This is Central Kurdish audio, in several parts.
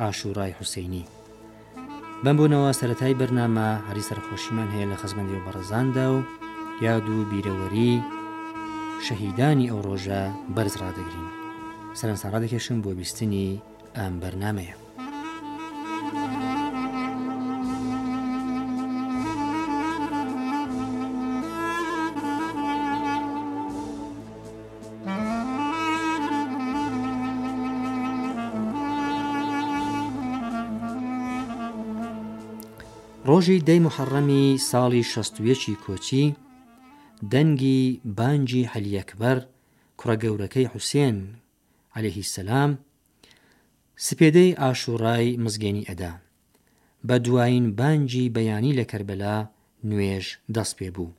عاشورای حوسەینی بەم بۆنەوە سەرەتای بەرنامە هەری سەرخۆشیمان هەیە لە خزمەندی و بەڕزاندا و یاد و بیرەوەری شەهیدانی ئەو ڕۆژە بەرز ڕدەگرین سەرنسانڕا دەکێشم بۆ بیستنی ئەم بەرنمەیە. ڕۆژی دە ی موحەڕەمی ساڵی شەست و یەکی کۆچی، دەنگی بانگی عەلی ئەکبەر کوڕە گەورەکەی حوسێن عەلەیهی سەلام، سپێدەی عاشووڕای مزگێنی ئەدا. بە دوایین بانگی بەیانی لە کەربەلا نوێژ دەست پێ بوو.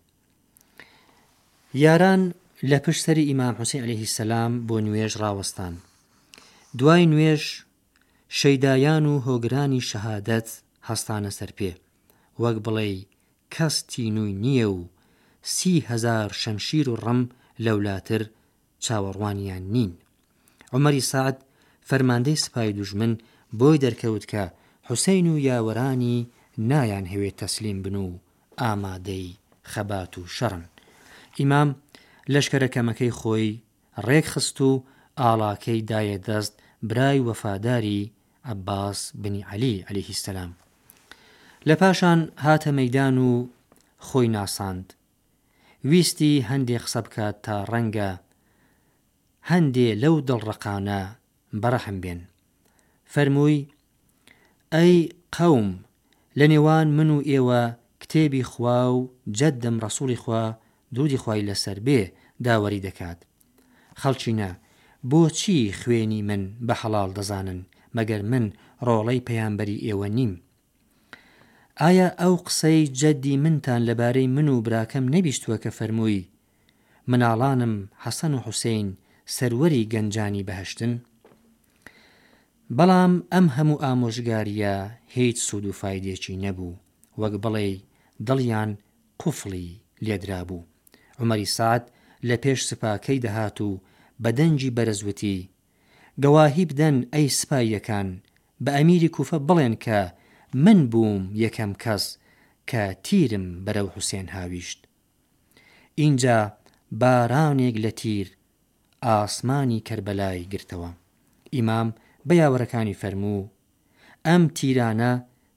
یاران لە پشت سەری ئیمام حوسەین عەلەیه السلام بۆ نوێژ ڕاوەستان دوای نوێژ شەیدایان و هۆگرانی شەهادەت هەستانە سەر پێ وەک بڵێی کەس تینووی نییە و سی هەزار شەمشیر و ڕم لەولاتر چاوەڕوانیان نین. عومەری سەعد فەرماندەی سپای دوژمن بۆی دەرکەوت کە حوسەین و یاوەرانی نایانهەوێ تەسلیم بن و ئامادەی خەبات و شەڕن. ئیمام لەشکەرە کەمەکەی خۆی ڕێک خست و ئاڵاکەی دایە دەست برای وەفاداری عەباس بنی عەلی، علیه سلام. لە پاشان هاتە مەیدان و خۆی ناساند ویستی هەندێ قسە بکات تا ڕەنگە هەندێ لەو دڵڕەقانە بەڕەحم بێن. فەرمووی، ئەی قەوم، لە نێوان من و ئێوە کتێبی خوا و جەددم ڕەسووڵی خوا، دروودی خوای لەسەر بێ، داوەری دەکات. خەڵکینە، بۆچی خوێنی من بە حەڵاڵ دەزانن، مەگەر من ڕۆڵەی پەیامبەری ئێوە نیم؟ ئایا ئەو قسەی جەدی منتان لەبارەی من و براکەم نەبیستووە کە فەرمووی، مناڵانم، حەسەن و حوسەین، سەروەری گەنجانی بەهەشتن؟ بەڵام ئەم هەموو ئامۆژگارییە هیچ سوود و فایدێکی نەبوو، وەک بڵێی دڵیان قوفڵی لێدرابوو. عومەری سەعد لەپێش سپاکەی دەهات و بە دەنگی بەرز وتی، گەواهی بدەن ئەی سپاییەکان بە ئەمیری کوفە بڵێن کە من بووم یەکەم کەس کە تیرم بەرەو حوسێن هاویشت ئینجا بارانێک لە تیر ئاسمانی کەربەلای گرتەوە ئیمام بە یاوەرەکانی فەرموو ئەم تیرانە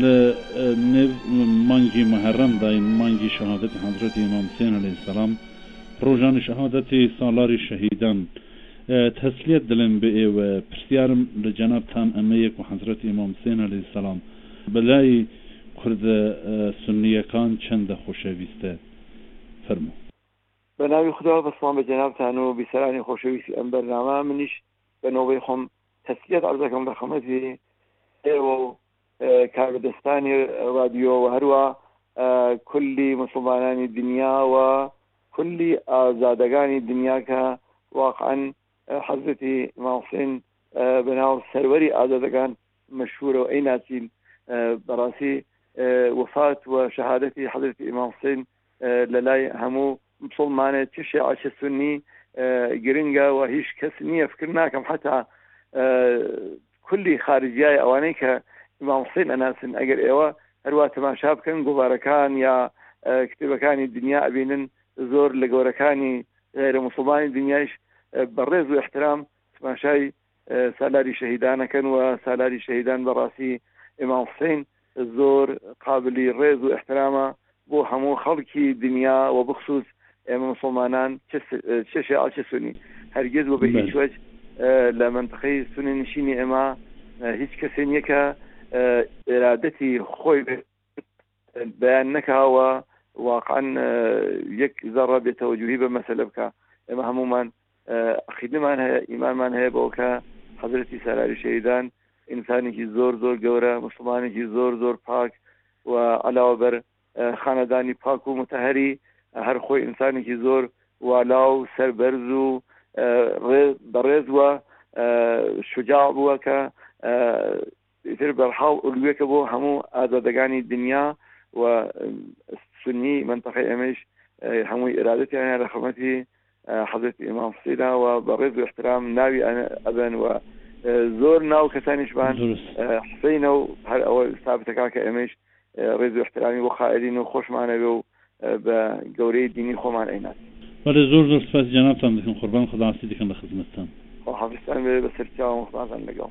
لە نێو مانگی موحەرەم دا ی مانگی شەهادەتی حەزرەتی ئیمام حوسێن عەلەیه سەلام، ڕۆژانی شەهادەتی سالاری شەهیدان، تەسلیەت دەلێم بە ئێوە، پرسیارم لە جەنابتان ئەمەیە کو حەزرەتی ئیمام حوسێن عەلەیه سەلام بە لای کوردە سوننیەکان چەندە خۆشەویستە؟ فەرموو. بەناوی خودا بەسڵام بە جەنابتان و بیسەرانی خۆشەویستی ئەم بەرنامە، منیش بە نۆبەی خۆم تەسلیەت عەرز ئەکەم لە خمەتی ئێوە و کاربەدەستانی رادیۆ و هەروا کولی موسڵمانانی دنیا و کولی ئازادەگانی دنیا کە واقعەن حەزرەتی ئیمام حسین بە ناو سەروەری ئازادەکان مەشهورە و ئەی ناسین بەڕاستی وفات و شەهادەتی حەزرەتی ئیمام حسین لە لای هەموو مسوڵمانێ چ شێعە چ سوننی گرنگە و هیچ کەس نییە فکر ناکەم حتا کولی خارجیای ئەوانەی کە ئیمام حسین ئەناسن ئەگەر ئێوە هەروە تەماشا بکەن گوبارەکان یا کتێبەکانی دنیا ئەبینن زۆر لە گەورەکانی غیرە مسلمانی دنیایش بەڕێز و احترام تماشای سالاری شەهیدان ئەکەن و سالاری شەهیدان بەڕاستی ئیمام حسین زۆر قابلی ڕێز و ئیحترامە بۆ هەموو خەڵکی دنیا وە بخسوس ئێمە مسوڵمانان چ شێعە چ سونی هەرگیز و بە هیچ وەج لە منتقەی سونی نشینی ئێمە هیچ کەسێ نییە کە ئێرادەتی خۆی بێت بەیان نەکاوە واقعەن یەک زەڕە بێ تەوەجوهی بە مەسەلە بکا ئێمە هەمومان عقیدمان هەیە ئیمانمان هەیە بەوکە حەزرەتی سەراری شەیدان ئینسانێکی زۆر زۆر گەورە مسلمانێکی زۆر زۆر پاک و علاوە بەر خانەدانی پاک و متهری هەر خۆی ئینسانێکی زۆر والا و سەربەرز و بەڕێز وە شجاع بووە کە ئیتر بەرحاڵ ئولوێکە بۆ هەموو ئازادەگانی دنیا و سونی مەنتەقەی ئێمەیش هەمووی ئیرادەتیانە لە خزمەتی حەزرەتی ئیمام حسینە و بە ڕێز و احترام ناوی ئەبەن و زۆر ناو کەسانیشمان حسینە و هەر ئەوە سابتەکە کە ئێمەیش ڕێز و احترامی بۆ قائلین و خۆشمان ئەوێ و بە گەورەی دینی خۆمان ئەیناسین. بەلێ زۆر زۆر سوپاسی جەنابتان دەکەم قوربان خوداعاسی دەکەم لە خزمەتتان. خواحافیزتان بێ بە سەرچاوم خواتان لەگەڵ.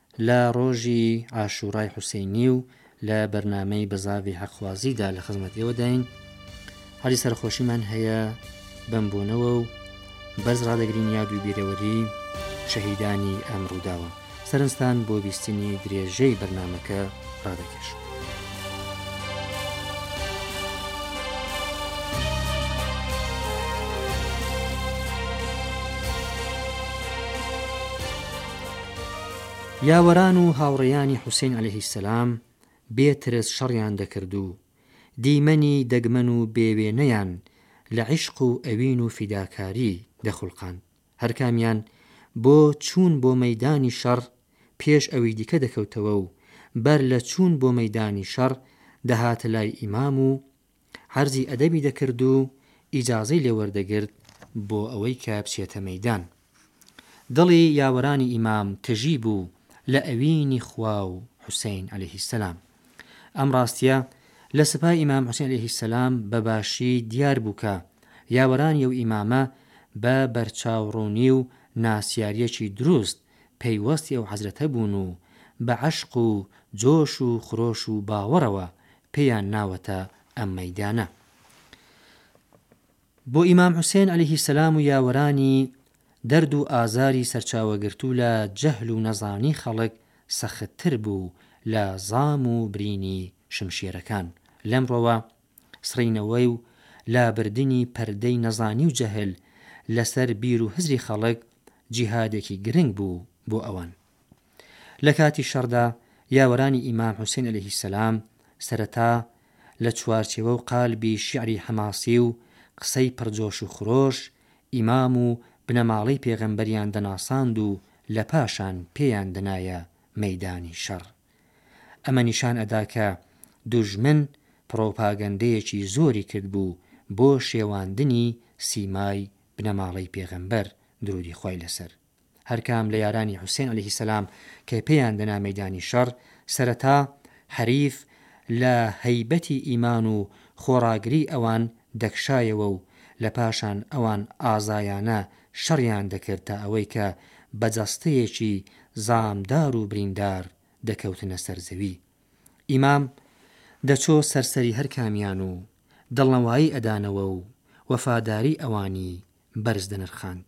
لە ڕۆژی عاشووڕای حوسەینی و لە بەرنامەی بەزاڤی حەقخوازیدا لە خزمەت ئێوەداین هەلی سەرخۆشیمان هەیە بەم بۆنەوە و بەرز ڕادەگرین یاد و بیرەوەری شەهیدانی ئەم ڕووداوە سەرنجستان بۆ بیستنی درێژەی بەرنمەکە ڕادەکە پێش. یاوەران و هاوڕێیانی حوسەین عەلەیه سلام بێ ترس شەڕیان دەکرد و دیمەنی دەگمەن و بێ وێنەیان لە عیشق و ئەوین و فیداکاری دەخولقاند. هەرکامیان بۆ چوون بۆ مەیدانی شەڕ پێش ئەوی دیکە دەکەوتەوە و بەر لە چوون بۆ مەیدانی شەڕ دەهاتە لای ئیمام و عەرزی ئەدەبی دەکرد و ئیجازەی لێ وەردەگرت بۆ ئەوەی کە بچێتە مەیدان. دڵی یاوەرانی ئیمام تژی بوو لە ئەوینی خوا و حوسەین عەلەیهیسسەلام. ئەم ڕاستیە لە سپای ئیمام حوسین علیە سلام بە باشی دیار بوو کە یاوەرانی ئەو ئیمامە بە بەرچاوڕوونی و ناسیاریەکی دروست پەیوەستی ئەو حەزرەتە بوون و بە عەشق و جۆش و خرۆش و باوەڕەوە پێیان ناوەتە ئەم مەیدانە. بۆ ئیمام حوسێن علیه السلام و یاوەرانی دەرد و ئازاری سەرچاوەگرتوو لە جەهل و نەزانی خەڵک سەختتر بوو لە زام و برینی شمشێرەکان. لەمڕۆوە سڕینەوەی و لابردنی پەردەی نەزانی و جەهل لەسەر بیر و هزری خەڵک جیهادێکی گرنگ بوو بۆ ئەوان. لە کاتی شەڕدا یاوەرانی ئیمام حوسێن علیە السلام سەرەتا لە چوارچێوە و قالبی شیعری حەماسی و قسەی پڕ جۆش و خرۆش ئیمام و بنەماڵەی پێغەمبەریان دەناساند و لە پاشان پێیان دەنایە مەیدانی شەڕ ئەمە نیشان ئەدا کە دوژمن پڕۆپاگەندەیەکی زۆری کردبوو بۆ شێواندنی سیمای بنەماڵەی پێغەمبەر درودی خوای لەسەر هەرکام لە یارانی حوسێن علیه سلام کە پێیان دەنا مەیدانی شەڕ، سەرەتا، حریف، لە هەیبەتی ئیمان و خۆڕاگریی ئەوان دەکشایەوە و لە پاشان ئەوان ئازایانە شەڕیان دەکرد تا ئەوەی کە بە جەستەیەکی زامدار و بریندار دەکەوتنە سەر زەوی ئیمام دەچۆ سەر سەری هەرکامیان و دڵنەوایی ئەدانەوە و وەفاداری ئەوانی بەرز دەنرخاند.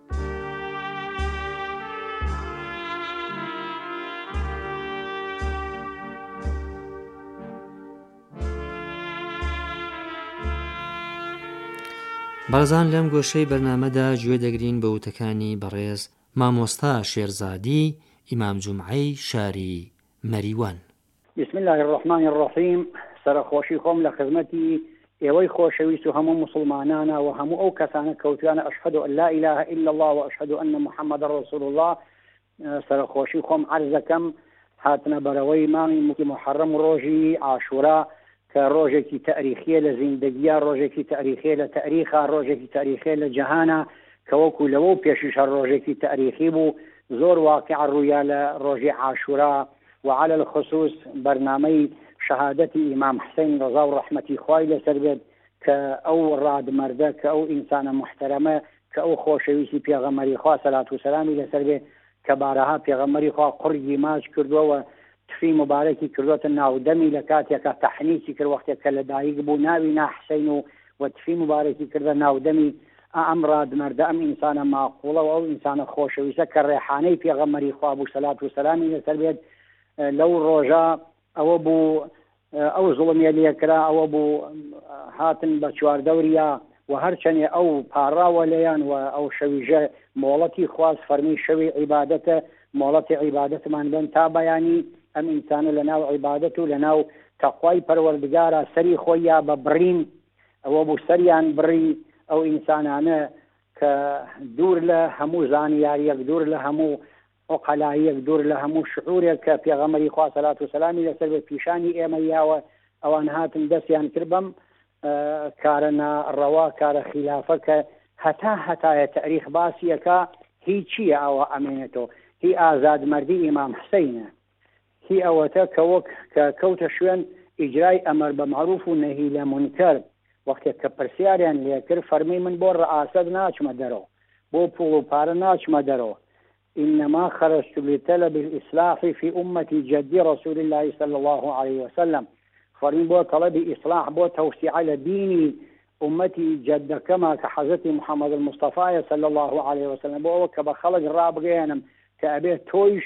بەڕێزان لەم گۆشەی بەرنمەدا گوێ دەگرین بە وتەکانی بەڕێز مامۆستا شێرزادی ئیمام جمعەی شاری مەریوان بسم اللە الرحمن الرحیم سەرەخۆشی خۆم لە خزمەتی ئێوەی خۆشەویست و هەموو موسڵمانانە و هەموو ئەو کەسانە کەوتویانە ئەشهەدو ان لا اله الا الله و ئەشهەدو ان محمد رسول الله سەرەخۆشی خۆم عەرز دەکەم هاتنە بەرەوەی مانگی محەڕەم و ڕۆژی عاشورا کە ڕۆژێکی تەئریخیە لە زیندەگیا، ڕۆژێکی تەئریخیە لە تەئریخا، ڕۆژێکی تەئریخیە لە جەهانا، کە وەکو لەوە و پێشیش هەر ڕۆژێکی تەئریخی بوو، زۆر واقیع ڕوویا لە ڕۆژی عاشورا، وە عەلی الخصوص بەرنامەی شەهادەتی ئیمام حسین ڕەزا و ڕەحمەتی خوای لەسەر بێت، کە ئەو ڕاد مەردە، کە ئەو ئینسانە موحتەرەمە، کە ئەو خۆشەویستی پێغەمبەری خوا سەلات و سەلامی لەسەر بێت، کە بارەها پێغەمبەری خوا قوڕگی ماچ کردووە و تفی موبارەکی کردۆتە ناو دەمی لە کاتێکا تەحنیسی کرد وەختێک کە لە دایک بوو ناوی نا حسین و و تفی موبارەکی کردە ناو دەمی ئا ئەم ڕاد مەردە ئەم ئینسانە ماقوڵە و ئەو ئینسانە خۆشەویستە کە ڕێحانەی پێغەمبەری خوا بوو سەلات و سەلامی لەسەر بێت لەو ڕۆژە ئەوە بوو ئەو زوڵمیە لێ کرا، ئەوە بوو هاتن بە چواردەوریا و هەرچەنێ ئەو پاڕاوە لێیان و ئەو شەویژە مۆڵەتی خواست، فەرمی شەوی عیبادەتە، مۆڵەتی عیبادەتمان بەن تا بەیانی، ئەم ئینسانە لە ناو عیبادەت و لە ناو تەقوای پەروەردگارا سەری خۆیا بە بڕین، ئەوە بوو سەریان بڕی، ئەو ئینسانانە کە دوور لە هەموو زانیاریەک، دوور لە هەموو عوقەلاییەک دوور لە هەموو شعورێک کە پێغەمبەری خوا سەلات و سەلامی لەسەر بێت پیشانی ئێمە یاوە ئەوان هاتن دەستیان کرد بەم کارە نا ڕەوا کارە خیلافە کە هەتا هەتایە تاریخ باسی ئەکا هی چییە ئەوە ئەمێنێتەوە هی ئازاد مەردی ئیمام حسینە هی ئەوەتە کە وەک کە کەوتە شوێن ئیجرای ئەمەر بە مەعروف و نەهی لە مونکەر، وەختێک کە پرسیاریان لێ کرد فەرمووی من بۆ رئاسەت ناچمە دەرۆ، بۆ پووڵ و پارە ناچمە دەرۆ، انما خرجت لطلب الاصلاح فی امتی جدی رسول اللە صلی اللە علیە وسلم، فەرمووی بۆ تەڵەبی ئیصلاح، بۆ تەوسیعە لە دینی ئومەتی جەدەکەما کە حەزرەتی محمد المصطفی صلی اللە علیە وسلم، بۆ ئەوە کە بە خەڵک رابگەیەنم کە ئەبێ تۆیش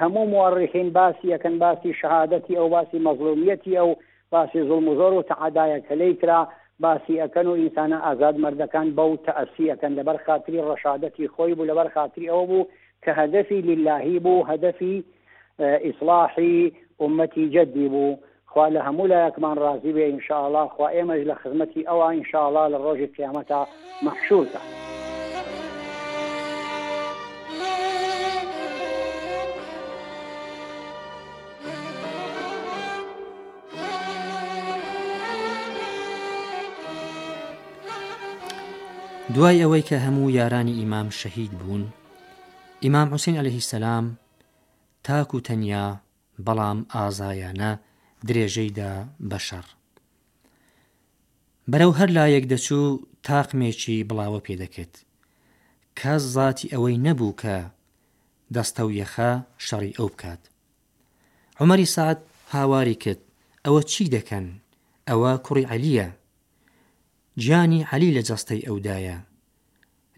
هەموو موئەڕیخین باسی ئەکەن باسی شەهادەتی ئەو باسی مەزڵومیەتی ئەو باسی زوڵم و زۆر و تەعەدایەک کە لێی کرا باسی ئەکەن و ئینسانە ئازاد مەردەکان بەو تەئەسی ئەکەن لەبەر خاتری ڕەشادەتی خۆی بوو لەبەر خاتری ئەوە بوو کە هەدەفی لیللاهی بوو هەدەفی ئیسڵاحی ئومەتی جەدی بوو خوا لە هەموو لایەکمان ڕازی بێ ان شاء اللە خوا ئێمەش لە خزمەتی ئەوە ان شاء اللە لە ڕۆژی قیامەتا محشور کا. دوای ئەوەی کە هەموو یارانی ئیمام شەهید بوون ئیمام حوسین علیه السلام تاک و تەنیا بەڵام ئازایانە درێژەی دا بە شەڕ. بەرەو هەر لایەک دەچوو تاقمێکی بڵاوە پێ دەکرد. کەس زاتی ئەوەی نەبوو کە دەستە و یەخە شەڕی ئەو بکات. عومەری سەعد هاواری کرد، ئەوە چی دەکەن؟ ئەوە کوڕی عەلییە. گیانی عەلی لە جەستەی ئەودایە.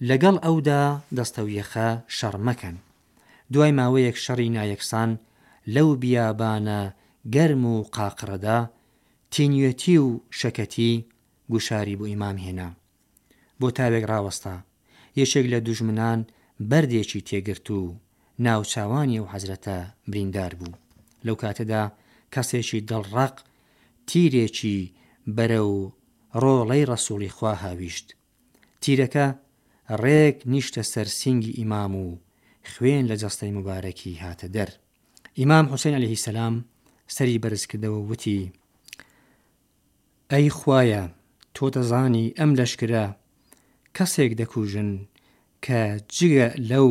لەگەڵ ئەودا دەستەویەخە شەڕ مەکەن. دوای ماوەیەک شەڕی نایەکسان لەو بیابانە گەرم و قاقڕەدا، تینوێتی و شەکەتی گوشاری بۆ ئیمام هێنا. بۆ تاوێک ڕاوەستا. یەکێک لە دوژمنان بەردێکی تێگرت و ناوچاوانی ئەو حەزرەتە بریندار بوو. لەو کاتەدا کەسێکی دڵڕەق تیرێکی بەرەو ڕۆڵەی ڕەسووڵی خوا هاویشت. تیرەکە ڕێک نیشتە سەر سینگی ئیمام و خوێن لە جەستەی موبارەکی هاتە دەر. ئیمام حوسەین عەلەیه السلام سەری بەرز کردەوە و وتی، ئەی خوایە تۆ دەزانی ئەم لەشکرە کەسێک دەکوژن کە جگە لەو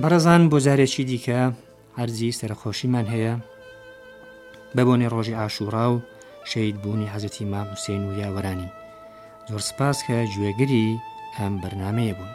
بەڕێزان بۆ جارێکی دیکە عەرزی سەرخۆشیمان هەیە بە بۆنێ ڕۆژی ئاشوڕا و شەید بوونی حەزەتی مام حوسێن و یاوەرانی زۆر سپاس کە گوێگری ئەم بەرنمەیە بوون.